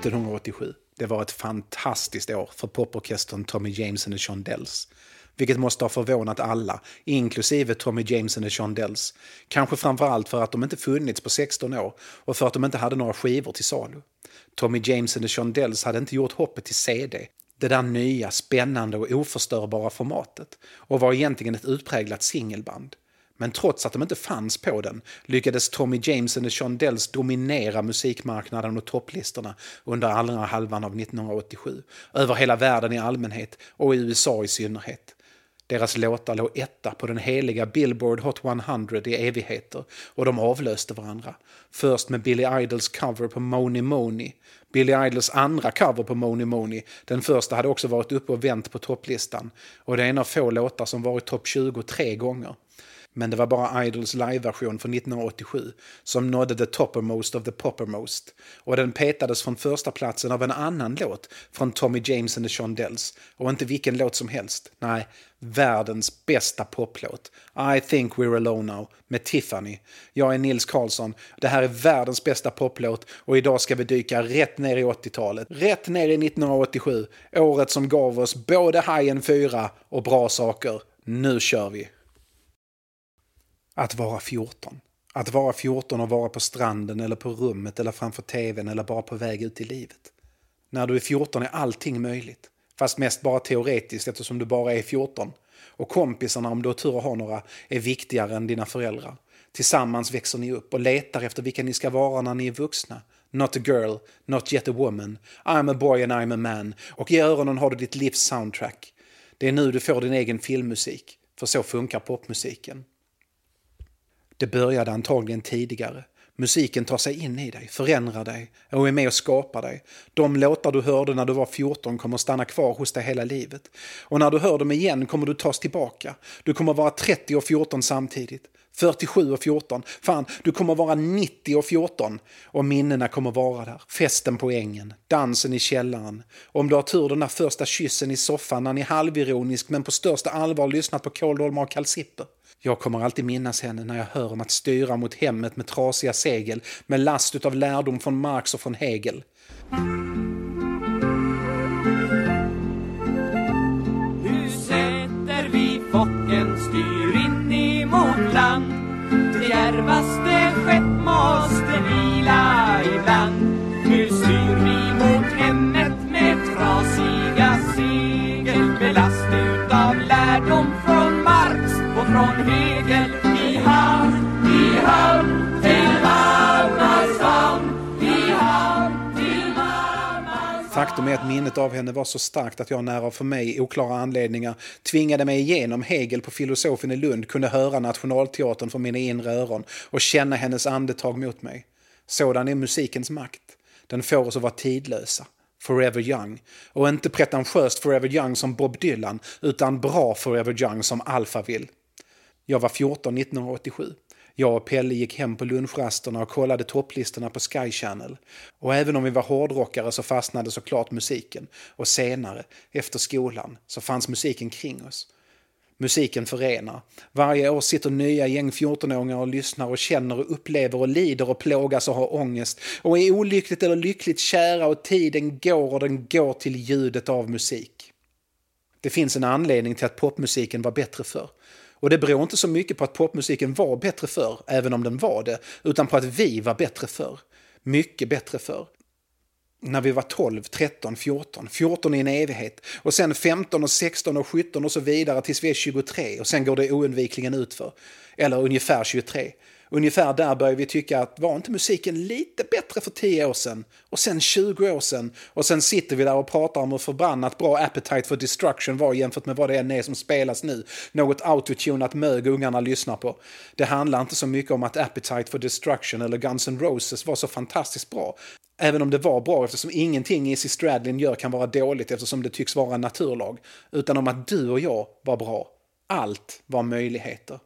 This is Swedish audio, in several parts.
1987. Det var ett fantastiskt år för poporkestern Tommy James and the Shondells. Vilket måste ha förvånat alla, inklusive Tommy James and the Shondells. Kanske framförallt för att de inte funnits på 16 år och för att de inte hade några skivor till salu. Tommy James and the Shondells hade inte gjort hoppet till CD, det där nya, spännande och oförstörbara formatet, och var egentligen ett utpräglat singelband. Men trots att de inte fanns på den lyckades Tommy James and the Dells dominera musikmarknaden och topplistorna under andra halvan av 1987. Över hela världen i allmänhet och i USA i synnerhet. Deras låtar låg etta på den heliga Billboard Hot 100 i evigheter och de avlöste varandra. Först med Billy Idols cover på Money Money. Billy Idols andra cover på Money Money. Den första hade också varit uppe och vänt på topplistan. Och det är en av få låtar som varit topp 20 tre gånger men det var bara Idols live-version från 1987 som nådde the toppermost of the poppermost. Och den petades från första platsen av en annan låt från Tommy James and the Shondells. Och inte vilken låt som helst. Nej, världens bästa poplåt. I think we're alone now med Tiffany. Jag är Nils Karlsson. Det här är världens bästa poplåt och idag ska vi dyka rätt ner i 80-talet. Rätt ner i 1987. Året som gav oss både Hajen 4 och bra saker. Nu kör vi! Att vara 14. Att vara 14 och vara på stranden eller på rummet eller framför tvn eller bara på väg ut i livet. När du är 14 är allting möjligt. Fast mest bara teoretiskt eftersom du bara är 14. Och kompisarna, om du har tur att ha några, är viktigare än dina föräldrar. Tillsammans växer ni upp och letar efter vilka ni ska vara när ni är vuxna. Not a girl, not yet a woman. I'm a boy and I'm a man. Och i öronen har du ditt livs soundtrack. Det är nu du får din egen filmmusik. För så funkar popmusiken. Det började antagligen tidigare. Musiken tar sig in i dig, förändrar dig och är med och skapar dig. De låtar du hörde när du var 14 kommer stanna kvar hos dig hela livet. Och när du hör dem igen kommer du tas tillbaka. Du kommer vara 30 och 14 samtidigt. 47 och 14. Fan, du kommer vara 90 och 14. Och minnena kommer vara där. Festen på ängen, dansen i källaren. Om du har tur den där första kyssen i soffan när ni halvironisk men på största allvar lyssnat på kåldolmar och kalsipper. Jag kommer alltid minnas henne när jag hör om att styra mot hemmet med trasiga segel med last av lärdom från Marx och från Hegel. Nu sätter vi focken, styr in emot land. Det djärvaste skepp måste vila ibland. Nu styr vi mot hemmet med trasiga segel belast utav lärdom från Marx och från Hegel. I hamn, i hamn. Faktum är att minnet av henne var så starkt att jag nära för mig oklara anledningar tvingade mig igenom Hegel på filosofen i Lund kunde höra Nationalteatern från mina inre öron och känna hennes andetag mot mig. Sådan är musikens makt. Den får oss att vara tidlösa. Forever Young. Och inte pretentiöst Forever Young som Bob Dylan, utan bra Forever Young som Alphaville. Jag var 14 1987. Jag och Pelle gick hem på lunchrasterna och kollade topplistorna på Sky Channel. Och även om vi var hårdrockare så fastnade såklart musiken. Och senare, efter skolan, så fanns musiken kring oss. Musiken förenar. Varje år sitter nya gäng 14-åringar och lyssnar och känner och upplever och lider och plågas och har ångest och är olyckligt eller lyckligt kära och tiden går och den går till ljudet av musik. Det finns en anledning till att popmusiken var bättre förr. Och det beror inte så mycket på att popmusiken var bättre förr, även om den var det, utan på att vi var bättre förr. Mycket bättre förr. När vi var 12, 13, 14, 14 i en evighet och sen 15 och 16 och 17 och så vidare tills vi är 23 och sen går det oundvikligen utför. Eller ungefär 23. Ungefär där börjar vi tycka att var inte musiken lite bättre för 10 år sedan? Och sen 20 år sedan? Och sen sitter vi där och pratar om hur förbannat bra Appetite for Destruction var jämfört med vad det än är som spelas nu. Något autotunat mög ungarna lyssnar på. Det handlar inte så mycket om att Appetite for Destruction eller Guns N' Roses var så fantastiskt bra. Även om det var bra eftersom ingenting Izzy Stradlin gör kan vara dåligt eftersom det tycks vara en naturlag. Utan om att du och jag var bra. Allt var möjligheter.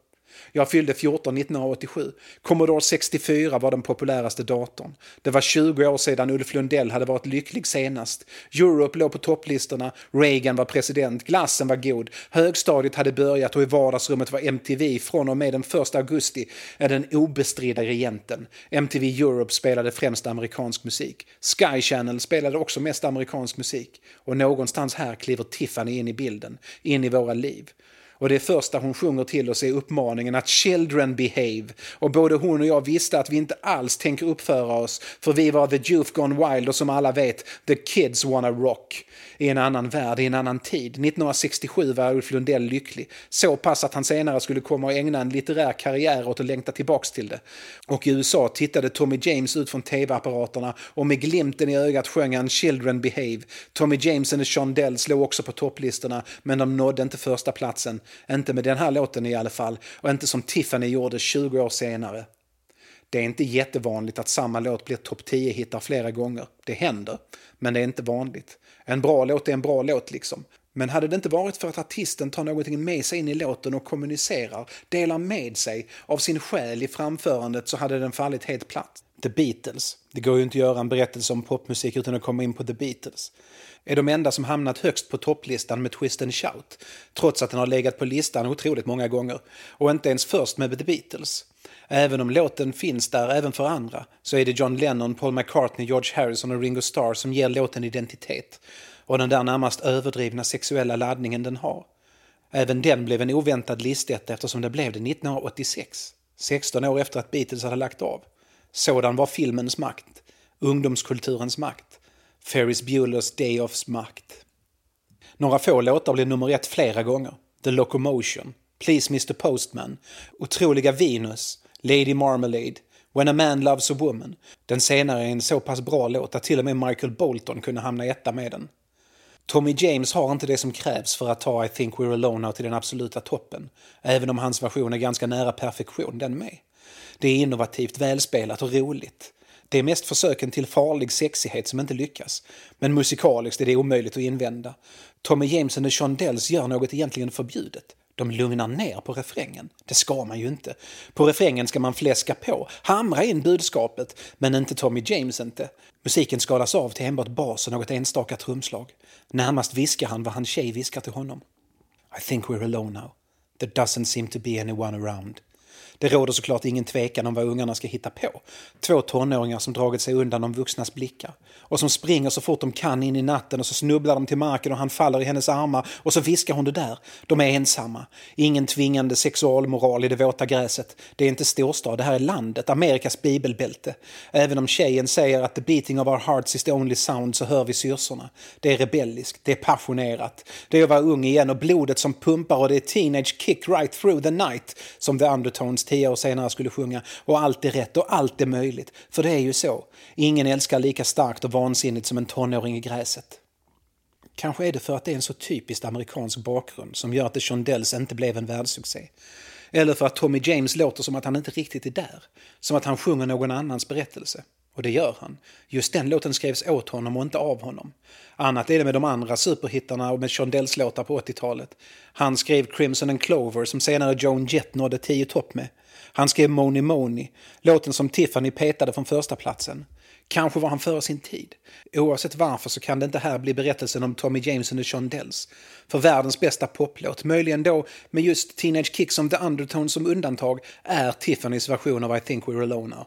Jag fyllde 14 1987. Commodore 64 var den populäraste datorn. Det var 20 år sedan Ulf Lundell hade varit lycklig senast. Europe låg på topplistorna, Reagan var president, glassen var god, högstadiet hade börjat och i vardagsrummet var MTV från och med den 1 augusti den obestridda regenten. MTV Europe spelade främst amerikansk musik. Sky Channel spelade också mest amerikansk musik. Och någonstans här kliver Tiffany in i bilden, in i våra liv. Och det första hon sjunger till oss är uppmaningen att “Children behave”. Och både hon och jag visste att vi inte alls tänker uppföra oss, för vi var the youth gone wild och som alla vet, the kids wanna rock. I en annan värld, i en annan tid. 1967 var Ulf Lundell lycklig. Så pass att han senare skulle komma och ägna en litterär karriär åt att längta tillbaks till det. Och i USA tittade Tommy James ut från tv-apparaterna och med glimten i ögat sjöng han “Children behave”. Tommy James and Sean Dell slog också på topplistorna, men de nådde inte första platsen. Inte med den här låten i alla fall, och inte som Tiffany gjorde 20 år senare. Det är inte jättevanligt att samma låt blir topp 10-hittar flera gånger. Det händer, men det är inte vanligt. En bra låt är en bra låt liksom. Men hade det inte varit för att artisten tar någonting med sig in i låten och kommunicerar, delar med sig av sin själ i framförandet så hade den fallit helt platt. The Beatles. Det går ju inte att göra en berättelse om popmusik utan att komma in på The Beatles är de enda som hamnat högst på topplistan med Twist and Shout, trots att den har legat på listan otroligt många gånger, och inte ens först med The Beatles. Även om låten finns där även för andra, så är det John Lennon, Paul McCartney, George Harrison och Ringo Starr som ger låten identitet, och den där närmast överdrivna sexuella laddningen den har. Även den blev en oväntad listetta eftersom det blev det 1986, 16 år efter att Beatles hade lagt av. Sådan var filmens makt, ungdomskulturens makt. Ferris Bueller's Day Offs makt. Några få låtar blev nummer ett flera gånger. The Locomotion, Please Mr Postman, Otroliga Venus, Lady Marmalade, When a Man Loves a Woman. Den senare är en så pass bra låt att till och med Michael Bolton kunde hamna etta med den. Tommy James har inte det som krävs för att ta I think we're alone now till den absoluta toppen, även om hans version är ganska nära perfektion den med. Det är innovativt, välspelat och roligt. Det är mest försöken till farlig sexighet som inte lyckas. Men musikaliskt är det omöjligt att invända. Tommy James och Sean Dells gör något egentligen förbjudet. De lugnar ner på refrängen. Det ska man ju inte. På refrängen ska man fläska på, hamra in budskapet, men inte Tommy James inte. Musiken skalas av till enbart bas och något enstaka trumslag. Närmast viskar han vad hans tjej viskar till honom. I think we're alone now. There doesn't seem to be anyone around. Det råder såklart ingen tvekan om vad ungarna ska hitta på. Två tonåringar som dragit sig undan de vuxnas blickar. Och som springer så fort de kan in i natten och så snubblar de till marken och han faller i hennes armar och så viskar hon det där. De är ensamma. Ingen tvingande sexualmoral i det våta gräset. Det är inte storstad, det här är landet, Amerikas bibelbälte. Även om tjejen säger att the beating of our hearts is the only sound så hör vi syrsorna. Det är rebelliskt, det är passionerat. Det är att vara ung igen och blodet som pumpar och det är teenage kick right through the night som the undertones tio år senare skulle sjunga och allt är rätt och allt är möjligt. För det är ju så. Ingen älskar lika starkt och vansinnigt som en tonåring i gräset. Kanske är det för att det är en så typiskt amerikansk bakgrund som gör att The Shondells inte blev en världssuccé. Eller för att Tommy James låter som att han inte riktigt är där. Som att han sjunger någon annans berättelse. Och det gör han. Just den låten skrevs åt honom och inte av honom. Annat är det med de andra superhittarna och med Shondells låtar på 80-talet. Han skrev Crimson and Clover som senare Joan Jett nådde 10 topp med. Han skrev Money Money, låten som Tiffany petade från första platsen. Kanske var han före sin tid. Oavsett varför så kan det inte här bli berättelsen om Tommy James och Sean Dells. För världens bästa poplåt, möjligen då med just Teenage Kicks som The Undertone som undantag, är Tiffany's version av I think we're alone now.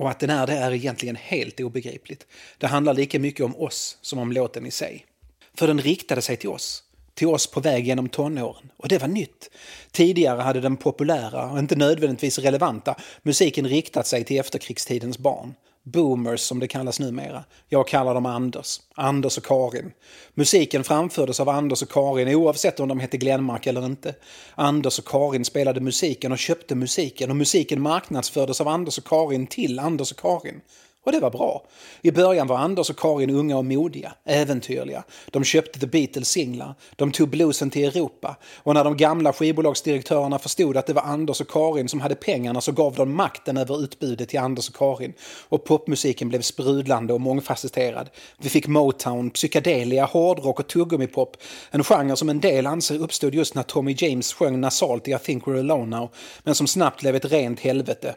Och att den är det är egentligen helt obegripligt. Det handlar lika mycket om oss som om låten i sig. För den riktade sig till oss till oss på väg genom tonåren. Och det var nytt. Tidigare hade den populära och inte nödvändigtvis relevanta musiken riktat sig till efterkrigstidens barn. Boomers som det kallas numera. Jag kallar dem Anders. Anders och Karin. Musiken framfördes av Anders och Karin oavsett om de hette Glenmark eller inte. Anders och Karin spelade musiken och köpte musiken och musiken marknadsfördes av Anders och Karin till Anders och Karin. Och det var bra. I början var Anders och Karin unga och modiga, äventyrliga. De köpte The Beatles singlar, de tog bluesen till Europa och när de gamla skivbolagsdirektörerna förstod att det var Anders och Karin som hade pengarna så gav de makten över utbudet till Anders och Karin och popmusiken blev sprudlande och mångfacetterad. Vi fick Motown, psykedelia, hårdrock och tuggummipop, en genre som en del anser uppstod just när Tommy James sjöng nasalt i I think we're alone now, men som snabbt blev ett rent helvete.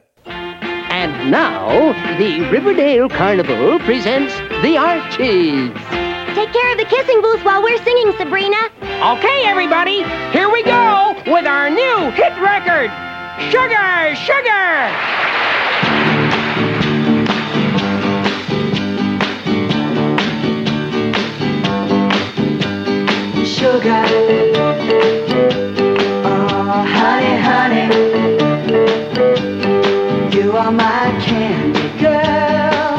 And now, the Riverdale Carnival presents the Archies. Take care of the kissing booth while we're singing, Sabrina. Okay, everybody, here we go with our new hit record, Sugar, Sugar! Sugar, oh honey, honey, you are my candy girl,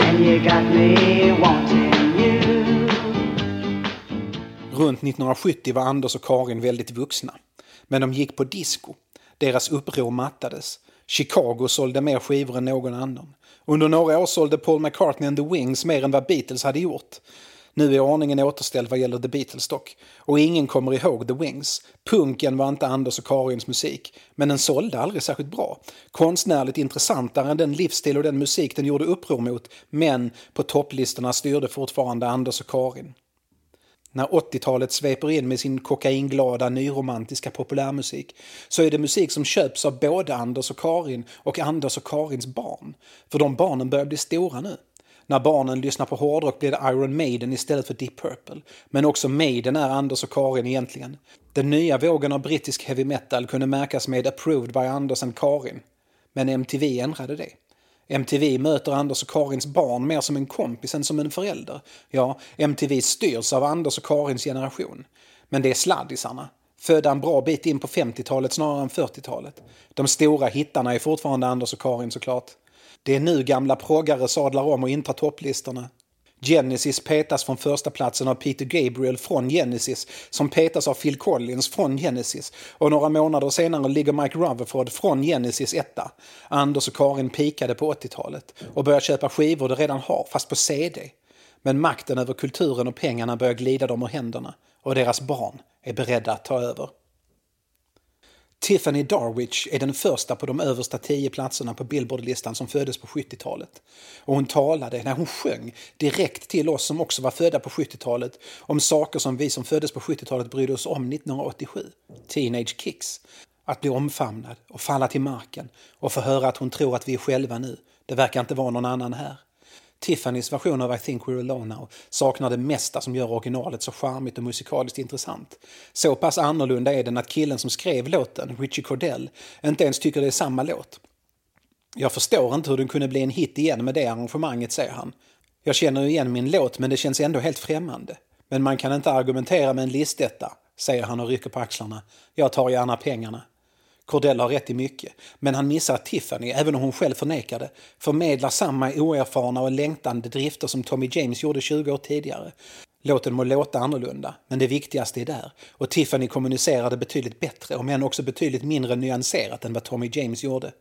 and you got me wanting you. Runt 1970 var Anders och Karin väldigt vuxna. Men de gick på disco. Deras uppror mattades. Chicago sålde mer skivor än någon annan. Under några år sålde Paul McCartney and the Wings mer än vad Beatles hade gjort. Nu är ordningen återställd vad gäller The Beatles dock. Och ingen kommer ihåg The Wings. Punken var inte Anders och Karins musik, men den sålde aldrig särskilt bra. Konstnärligt intressantare än den livsstil och den musik den gjorde uppror mot, men på topplistorna styrde fortfarande Anders och Karin. När 80-talet sveper in med sin kokainglada nyromantiska populärmusik så är det musik som köps av både Anders och Karin och Anders och Karins barn. För de barnen börjar bli stora nu. När barnen lyssnar på hårdrock blir det Iron Maiden istället för Deep Purple. Men också Maiden är Anders och Karin egentligen. Den nya vågen av brittisk heavy metal kunde märkas med Approved by Anders and Karin. Men MTV ändrade det. MTV möter Anders och Karins barn mer som en kompis än som en förälder. Ja, MTV styrs av Anders och Karins generation. Men det är sladdisarna. Födda en bra bit in på 50-talet snarare än 40-talet. De stora hittarna är fortfarande Anders och Karin såklart. Det är nu gamla proggare sadlar om och intar topplistorna. Genesis petas från första platsen av Peter Gabriel från Genesis som petas av Phil Collins från Genesis och några månader senare ligger Mike Rutherford från Genesis etta. Anders och Karin pikade på 80-talet och börjar köpa skivor de redan har fast på CD. Men makten över kulturen och pengarna börjar glida dem ur händerna och deras barn är beredda att ta över. Tiffany Darwich är den första på de översta tio platserna på Billboardlistan som föddes på 70-talet. Och hon talade, när hon sjöng, direkt till oss som också var födda på 70-talet om saker som vi som föddes på 70-talet brydde oss om 1987. Teenage Kicks. Att bli omfamnad och falla till marken och få höra att hon tror att vi är själva nu. Det verkar inte vara någon annan här. Tiffany's version av I think we're alone now saknar det mesta som gör originalet så charmigt och musikaliskt intressant. Så pass annorlunda är den att killen som skrev låten, Richie Cordell, inte ens tycker det är samma låt. Jag förstår inte hur den kunde bli en hit igen med det arrangemanget, säger han. Jag känner igen min låt men det känns ändå helt främmande. Men man kan inte argumentera med en listetta, säger han och rycker på axlarna. Jag tar gärna pengarna. Cordell har rätt i mycket, men han missar att Tiffany, även om hon själv förnekar det, förmedlar samma oerfarna och längtande drifter som Tommy James gjorde 20 år tidigare. Låten må låta annorlunda, men det viktigaste är där. Och Tiffany kommunicerar det betydligt bättre, om än också betydligt mindre nyanserat än vad Tommy James gjorde.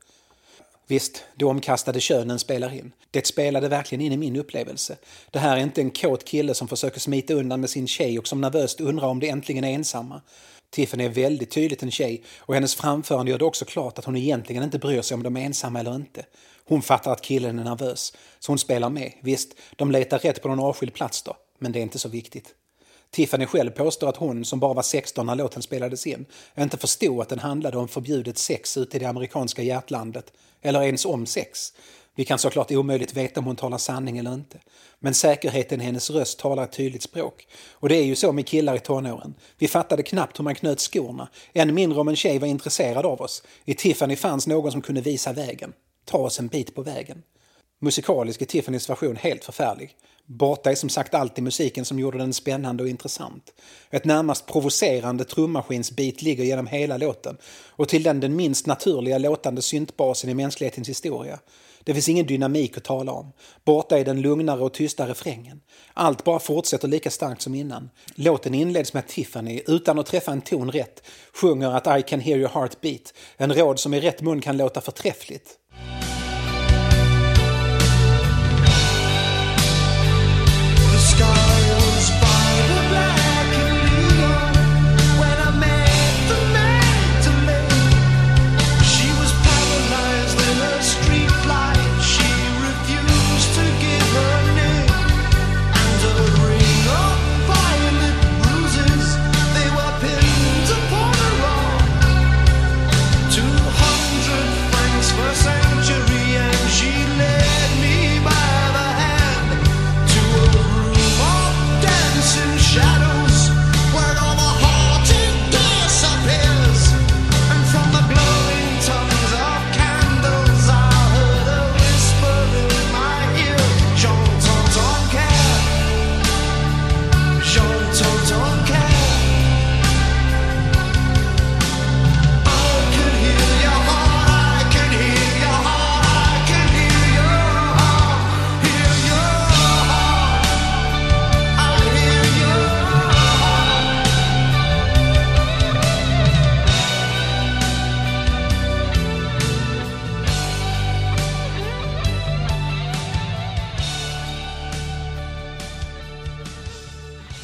Visst, de omkastade könen spelar in. Det spelade verkligen in i min upplevelse. Det här är inte en kåt kille som försöker smita undan med sin tjej och som nervöst undrar om de äntligen är ensamma. Tiffany är väldigt tydligt en tjej och hennes framförande gör det också klart att hon egentligen inte bryr sig om de är ensamma eller inte. Hon fattar att killen är nervös, så hon spelar med. Visst, de letar rätt på någon avskild plats då, men det är inte så viktigt. Tiffany själv påstår att hon, som bara var 16 när låten spelades in, inte förstod att den handlade om förbjudet sex ute i det amerikanska hjärtlandet, eller ens om sex. Vi kan såklart omöjligt veta om hon talar sanning eller inte. Men säkerheten i hennes röst talar ett tydligt språk. Och det är ju så med killar i tonåren. Vi fattade knappt hur man knöt skorna, än mindre om en tjej var intresserad av oss. I Tiffany fanns någon som kunde visa vägen. Ta oss en bit på vägen. Musikalisk är Tiffany's version helt förfärlig. Borta är som sagt alltid musiken som gjorde den spännande och intressant. Ett närmast provocerande trummaskinsbit ligger genom hela låten och till den den minst naturliga låtande syntbasen i mänsklighetens historia. Det finns ingen dynamik att tala om. Borta är den lugnare och tysta refrängen. Allt bara fortsätter lika starkt som innan. Låten inleds med att Tiffany, utan att träffa en ton rätt, sjunger att I can hear your heart beat. En råd som i rätt mun kan låta förträffligt.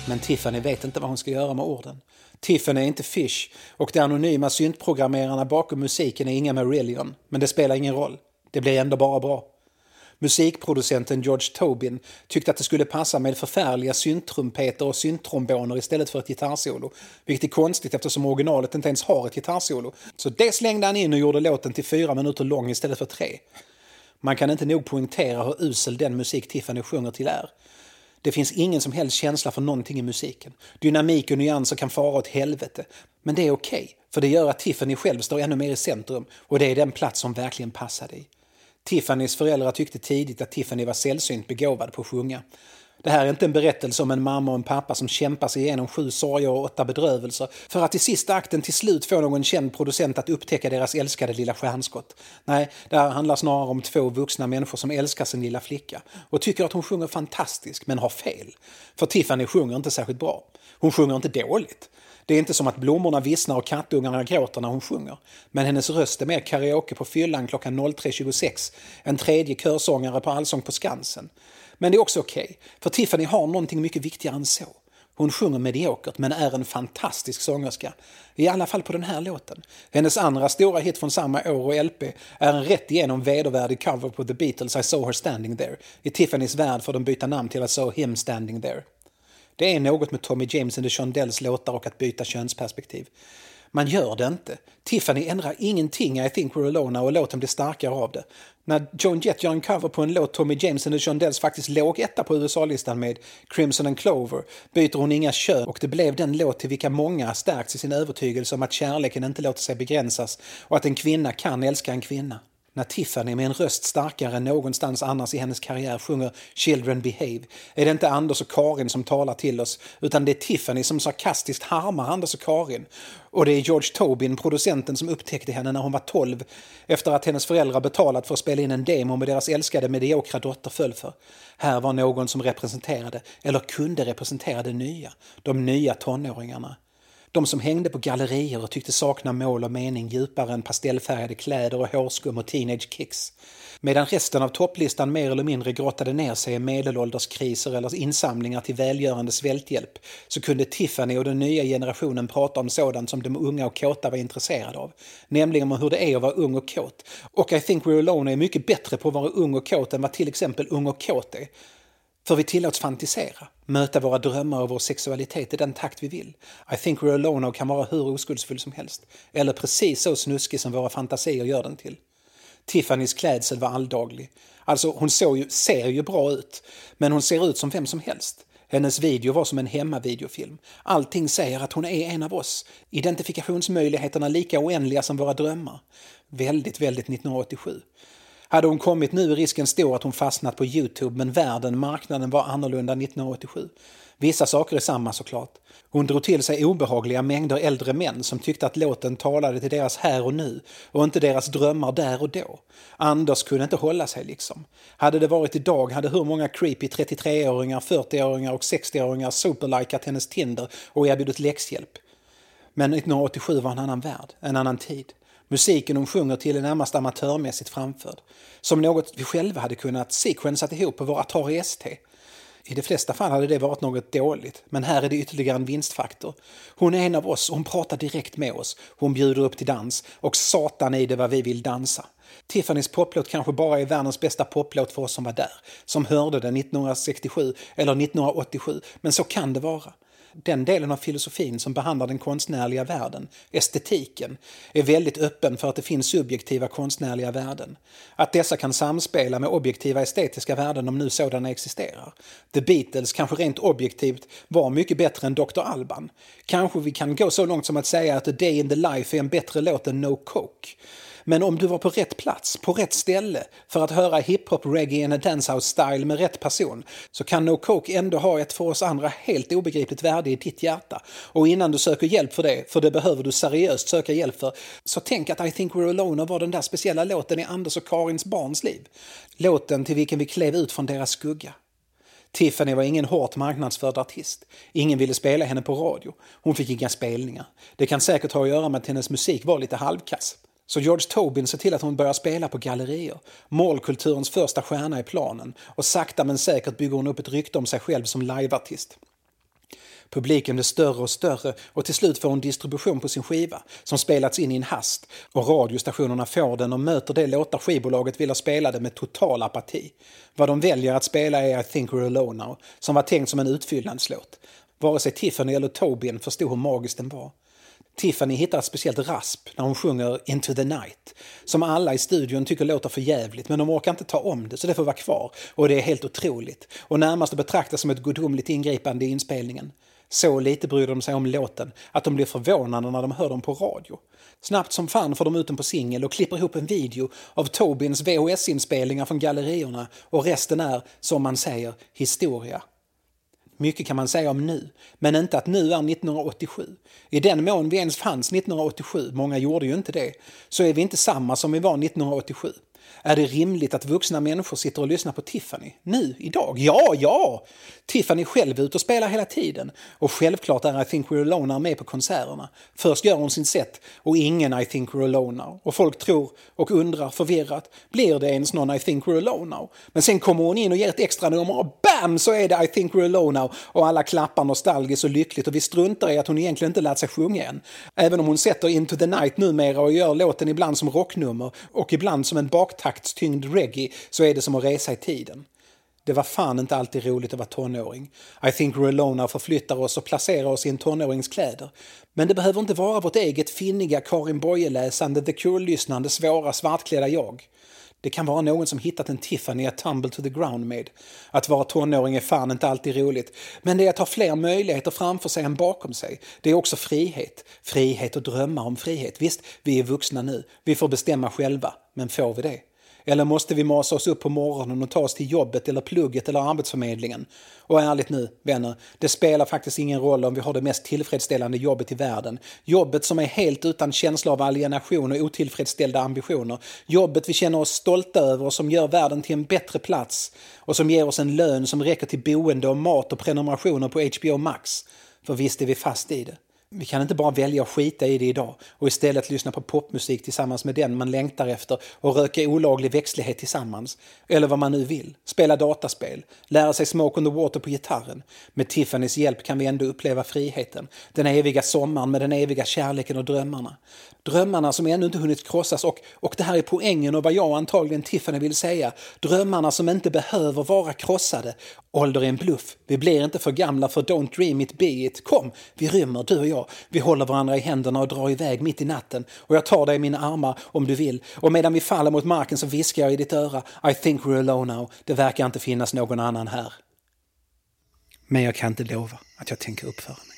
Men Tiffany vet inte vad hon ska göra med orden. Tiffany är inte Fish och de anonyma syntprogrammerarna bakom musiken är inga Marillion. Men det spelar ingen roll. Det blir ändå bara bra. Musikproducenten George Tobin tyckte att det skulle passa med förfärliga syntrumpeter och synttromboner istället för ett gitarrsolo. Vilket är konstigt eftersom originalet inte ens har ett gitarrsolo. Så det slängde han in och gjorde låten till fyra minuter lång istället för tre. Man kan inte nog poängtera hur usel den musik Tiffany sjunger till är. Det finns ingen som helst känsla för någonting i musiken. Dynamik och nyanser kan fara åt helvete. Men det är okej, okay, för det gör att Tiffany själv står ännu mer i centrum och det är den plats som verkligen passar dig. Tiffany's föräldrar tyckte tidigt att Tiffany var sällsynt begåvad på att sjunga. Det här är inte en berättelse om en mamma och en pappa som kämpar sig igenom sju sorger och åtta bedrövelser för att i sista akten till slut få någon känd producent att upptäcka deras älskade lilla stjärnskott. Nej, det här handlar snarare om två vuxna människor som älskar sin lilla flicka och tycker att hon sjunger fantastiskt men har fel. För Tiffany sjunger inte särskilt bra. Hon sjunger inte dåligt. Det är inte som att blommorna vissnar och kattungarna gråter när hon sjunger. Men hennes röst är mer karaoke på fyllan klockan 03.26 än tredje körsångare på Allsång på Skansen. Men det är också okej, okay, för Tiffany har någonting mycket viktigare än så. Hon sjunger mediokert men är en fantastisk sångerska. I alla fall på den här låten. Hennes andra stora hit från samma år och LP är en rätt igenom vedervärdig cover på The Beatles I saw her standing there. I Tiffany's värld får de byta namn till I saw him standing there. Det är något med Tommy James and the Shondells låtar och att byta könsperspektiv. Man gör det inte. Tiffany ändrar ingenting I think we're alone och låten blir starkare av det. När Joan Jett gör en cover på en låt Tommy James and the Shondells faktiskt låg etta på USA-listan med Crimson and Clover byter hon inga kön och det blev den låt till vilka många stärkts i sin övertygelse om att kärleken inte låter sig begränsas och att en kvinna kan älska en kvinna när Tiffany med en röst starkare än någonstans annars i hennes karriär sjunger “Children Behave” är det inte Anders och Karin som talar till oss utan det är Tiffany som sarkastiskt harmar Anders och Karin. Och det är George Tobin, producenten, som upptäckte henne när hon var 12 efter att hennes föräldrar betalat för att spela in en demo med deras älskade mediokra dotter föll för. Här var någon som representerade, eller kunde representera det nya, de nya tonåringarna. De som hängde på gallerier och tyckte sakna mål och mening djupare än pastellfärgade kläder och hårskum och teenage kicks. Medan resten av topplistan mer eller mindre grottade ner sig i medelålderskriser eller insamlingar till välgörande svälthjälp så kunde Tiffany och den nya generationen prata om sådant som de unga och kåta var intresserade av. Nämligen om hur det är att vara ung och kåt. Och I think we're alone är mycket bättre på att vara ung och kåt än vad till exempel ung och kåt är. För vi tillåts fantisera, möta våra drömmar och vår sexualitet i den takt vi vill. I think we're alone och kan vara hur oskuldsfull som helst. Eller precis så snuskig som våra fantasier gör den till. Tiffany's klädsel var alldaglig. Alltså hon såg ju, ser ju bra ut, men hon ser ut som vem som helst. Hennes video var som en hemmavideofilm. Allting säger att hon är en av oss. Identifikationsmöjligheterna lika oändliga som våra drömmar. Väldigt, väldigt 1987. Hade hon kommit nu är risken stor att hon fastnat på Youtube men världen, marknaden var annorlunda 1987. Vissa saker är samma såklart. Hon drog till sig obehagliga mängder äldre män som tyckte att låten talade till deras här och nu och inte deras drömmar där och då. Anders kunde inte hålla sig liksom. Hade det varit idag hade hur många creepy 33-åringar, 40-åringar och 60-åringar superlikat hennes Tinder och erbjudit läxhjälp. Men 1987 var en annan värld, en annan tid. Musiken hon sjunger till är närmast amatörmässigt framförd. Som något vi själva hade kunnat sequensat ihop på vår Atari ST. I de flesta fall hade det varit något dåligt, men här är det ytterligare en vinstfaktor. Hon är en av oss och hon pratar direkt med oss. Hon bjuder upp till dans och satan i det vad vi vill dansa. Tiffany's poplåt kanske bara är världens bästa poplåt för oss som var där, som hörde den 1967 eller 1987, men så kan det vara den delen av filosofin som behandlar den konstnärliga världen, estetiken, är väldigt öppen för att det finns subjektiva konstnärliga värden. Att dessa kan samspela med objektiva estetiska värden om nu sådana existerar. The Beatles kanske rent objektivt var mycket bättre än Dr. Alban. Kanske vi kan gå så långt som att säga att A Day in the Life är en bättre låt än No Coke. Men om du var på rätt plats, på rätt ställe, för att höra hiphop, reggae and dancehouse-style med rätt person, så kan No Coke ändå ha ett för oss andra helt obegripligt värde i ditt hjärta. Och innan du söker hjälp för det, för det behöver du seriöst söka hjälp för, så tänk att I think we're alone var den där speciella låten i Anders och Karins barns liv. Låten till vilken vi klev ut från deras skugga. Tiffany var ingen hårt marknadsförd artist. Ingen ville spela henne på radio. Hon fick inga spelningar. Det kan säkert ha att göra med att hennes musik var lite halvkass. Så George Tobin ser till att hon börjar spela på gallerier. Målkulturens första stjärna i planen och sakta men säkert bygger hon upp ett rykte om sig själv som liveartist. Publiken blir större och större och till slut får hon distribution på sin skiva som spelats in i en hast och radiostationerna får den och möter de låtar skivbolaget vill ha spelade med total apati. Vad de väljer att spela är I think we're alone now, som var tänkt som en utfyllnadslåt. Vare sig Tiffany eller Tobin förstod hur magiskt den var. Tiffany hittar ett speciellt rasp när hon sjunger Into the Night som alla i studion tycker låter för jävligt men de orkar inte ta om det så det får vara kvar. Och det är helt otroligt och närmast att betrakta som ett gudomligt ingripande i inspelningen. Så lite bryr de sig om låten att de blir förvånade när de hör dem på radio. Snabbt som fan får de ut den på singel och klipper ihop en video av Tobins VHS-inspelningar från gallerierna och resten är, som man säger, historia. Mycket kan man säga om nu, men inte att nu är 1987. I den mån vi ens fanns 1987, många gjorde ju inte det, så är vi inte samma som vi var 1987. Är det rimligt att vuxna människor sitter och lyssnar på Tiffany? Nu, idag? Ja, ja! Tiffany själv är ute och spelar hela tiden. Och självklart är I think we're alone med på konserterna. Först gör hon sin set och ingen I think we're alone now. Och folk tror och undrar förvirrat, blir det ens någon I think we're alone now? Men sen kommer hon in och ger ett extra nummer och BAM så är det I think we're alone now. Och alla klappar nostalgiskt och lyckligt och vi struntar i att hon egentligen inte lärt sig sjunga än. Även om hon sätter Into the Night numera och gör låten ibland som rocknummer och ibland som en baktakt baktaktstyngd reggae så är det som att resa i tiden. Det var fan inte alltid roligt att vara tonåring. I think we're alone förflyttar oss och placerar oss i en tonårings kläder. Men det behöver inte vara vårt eget finniga Karin Boye-läsande, The Cure-lyssnande, svåra svartklädda jag. Det kan vara någon som hittat en Tiffany att tumble to the ground med. Att vara tonåring är fan inte alltid roligt, men det är att ha fler möjligheter framför sig än bakom sig. Det är också frihet. Frihet och drömmar om frihet. Visst, vi är vuxna nu. Vi får bestämma själva. Men får vi det? Eller måste vi masa oss upp på morgonen och ta oss till jobbet eller plugget eller arbetsförmedlingen? Och ärligt nu, vänner, det spelar faktiskt ingen roll om vi har det mest tillfredsställande jobbet i världen. Jobbet som är helt utan känsla av alienation och otillfredsställda ambitioner. Jobbet vi känner oss stolta över och som gör världen till en bättre plats. Och som ger oss en lön som räcker till boende och mat och prenumerationer på HBO Max. För visst är vi fast i det. Vi kan inte bara välja att skita i det idag och istället lyssna på popmusik tillsammans med den man längtar efter och röka olaglig växtlighet tillsammans. Eller vad man nu vill. Spela dataspel. Lära sig Smoke on the Water på gitarren. Med Tiffany's hjälp kan vi ändå uppleva friheten. Den eviga sommaren med den eviga kärleken och drömmarna. Drömmarna som ännu inte hunnit krossas och, och det här är poängen och vad jag antagligen Tiffany vill säga. Drömmarna som inte behöver vara krossade. Ålder är en bluff. Vi blir inte för gamla för Don't dream it, be it. Kom, vi rymmer du och jag. Vi håller varandra i händerna och drar iväg mitt i natten. Och jag tar dig i mina armar om du vill. Och medan vi faller mot marken så viskar jag i ditt öra. I think we're alone now. Det verkar inte finnas någon annan här. Men jag kan inte lova att jag tänker uppföra mig.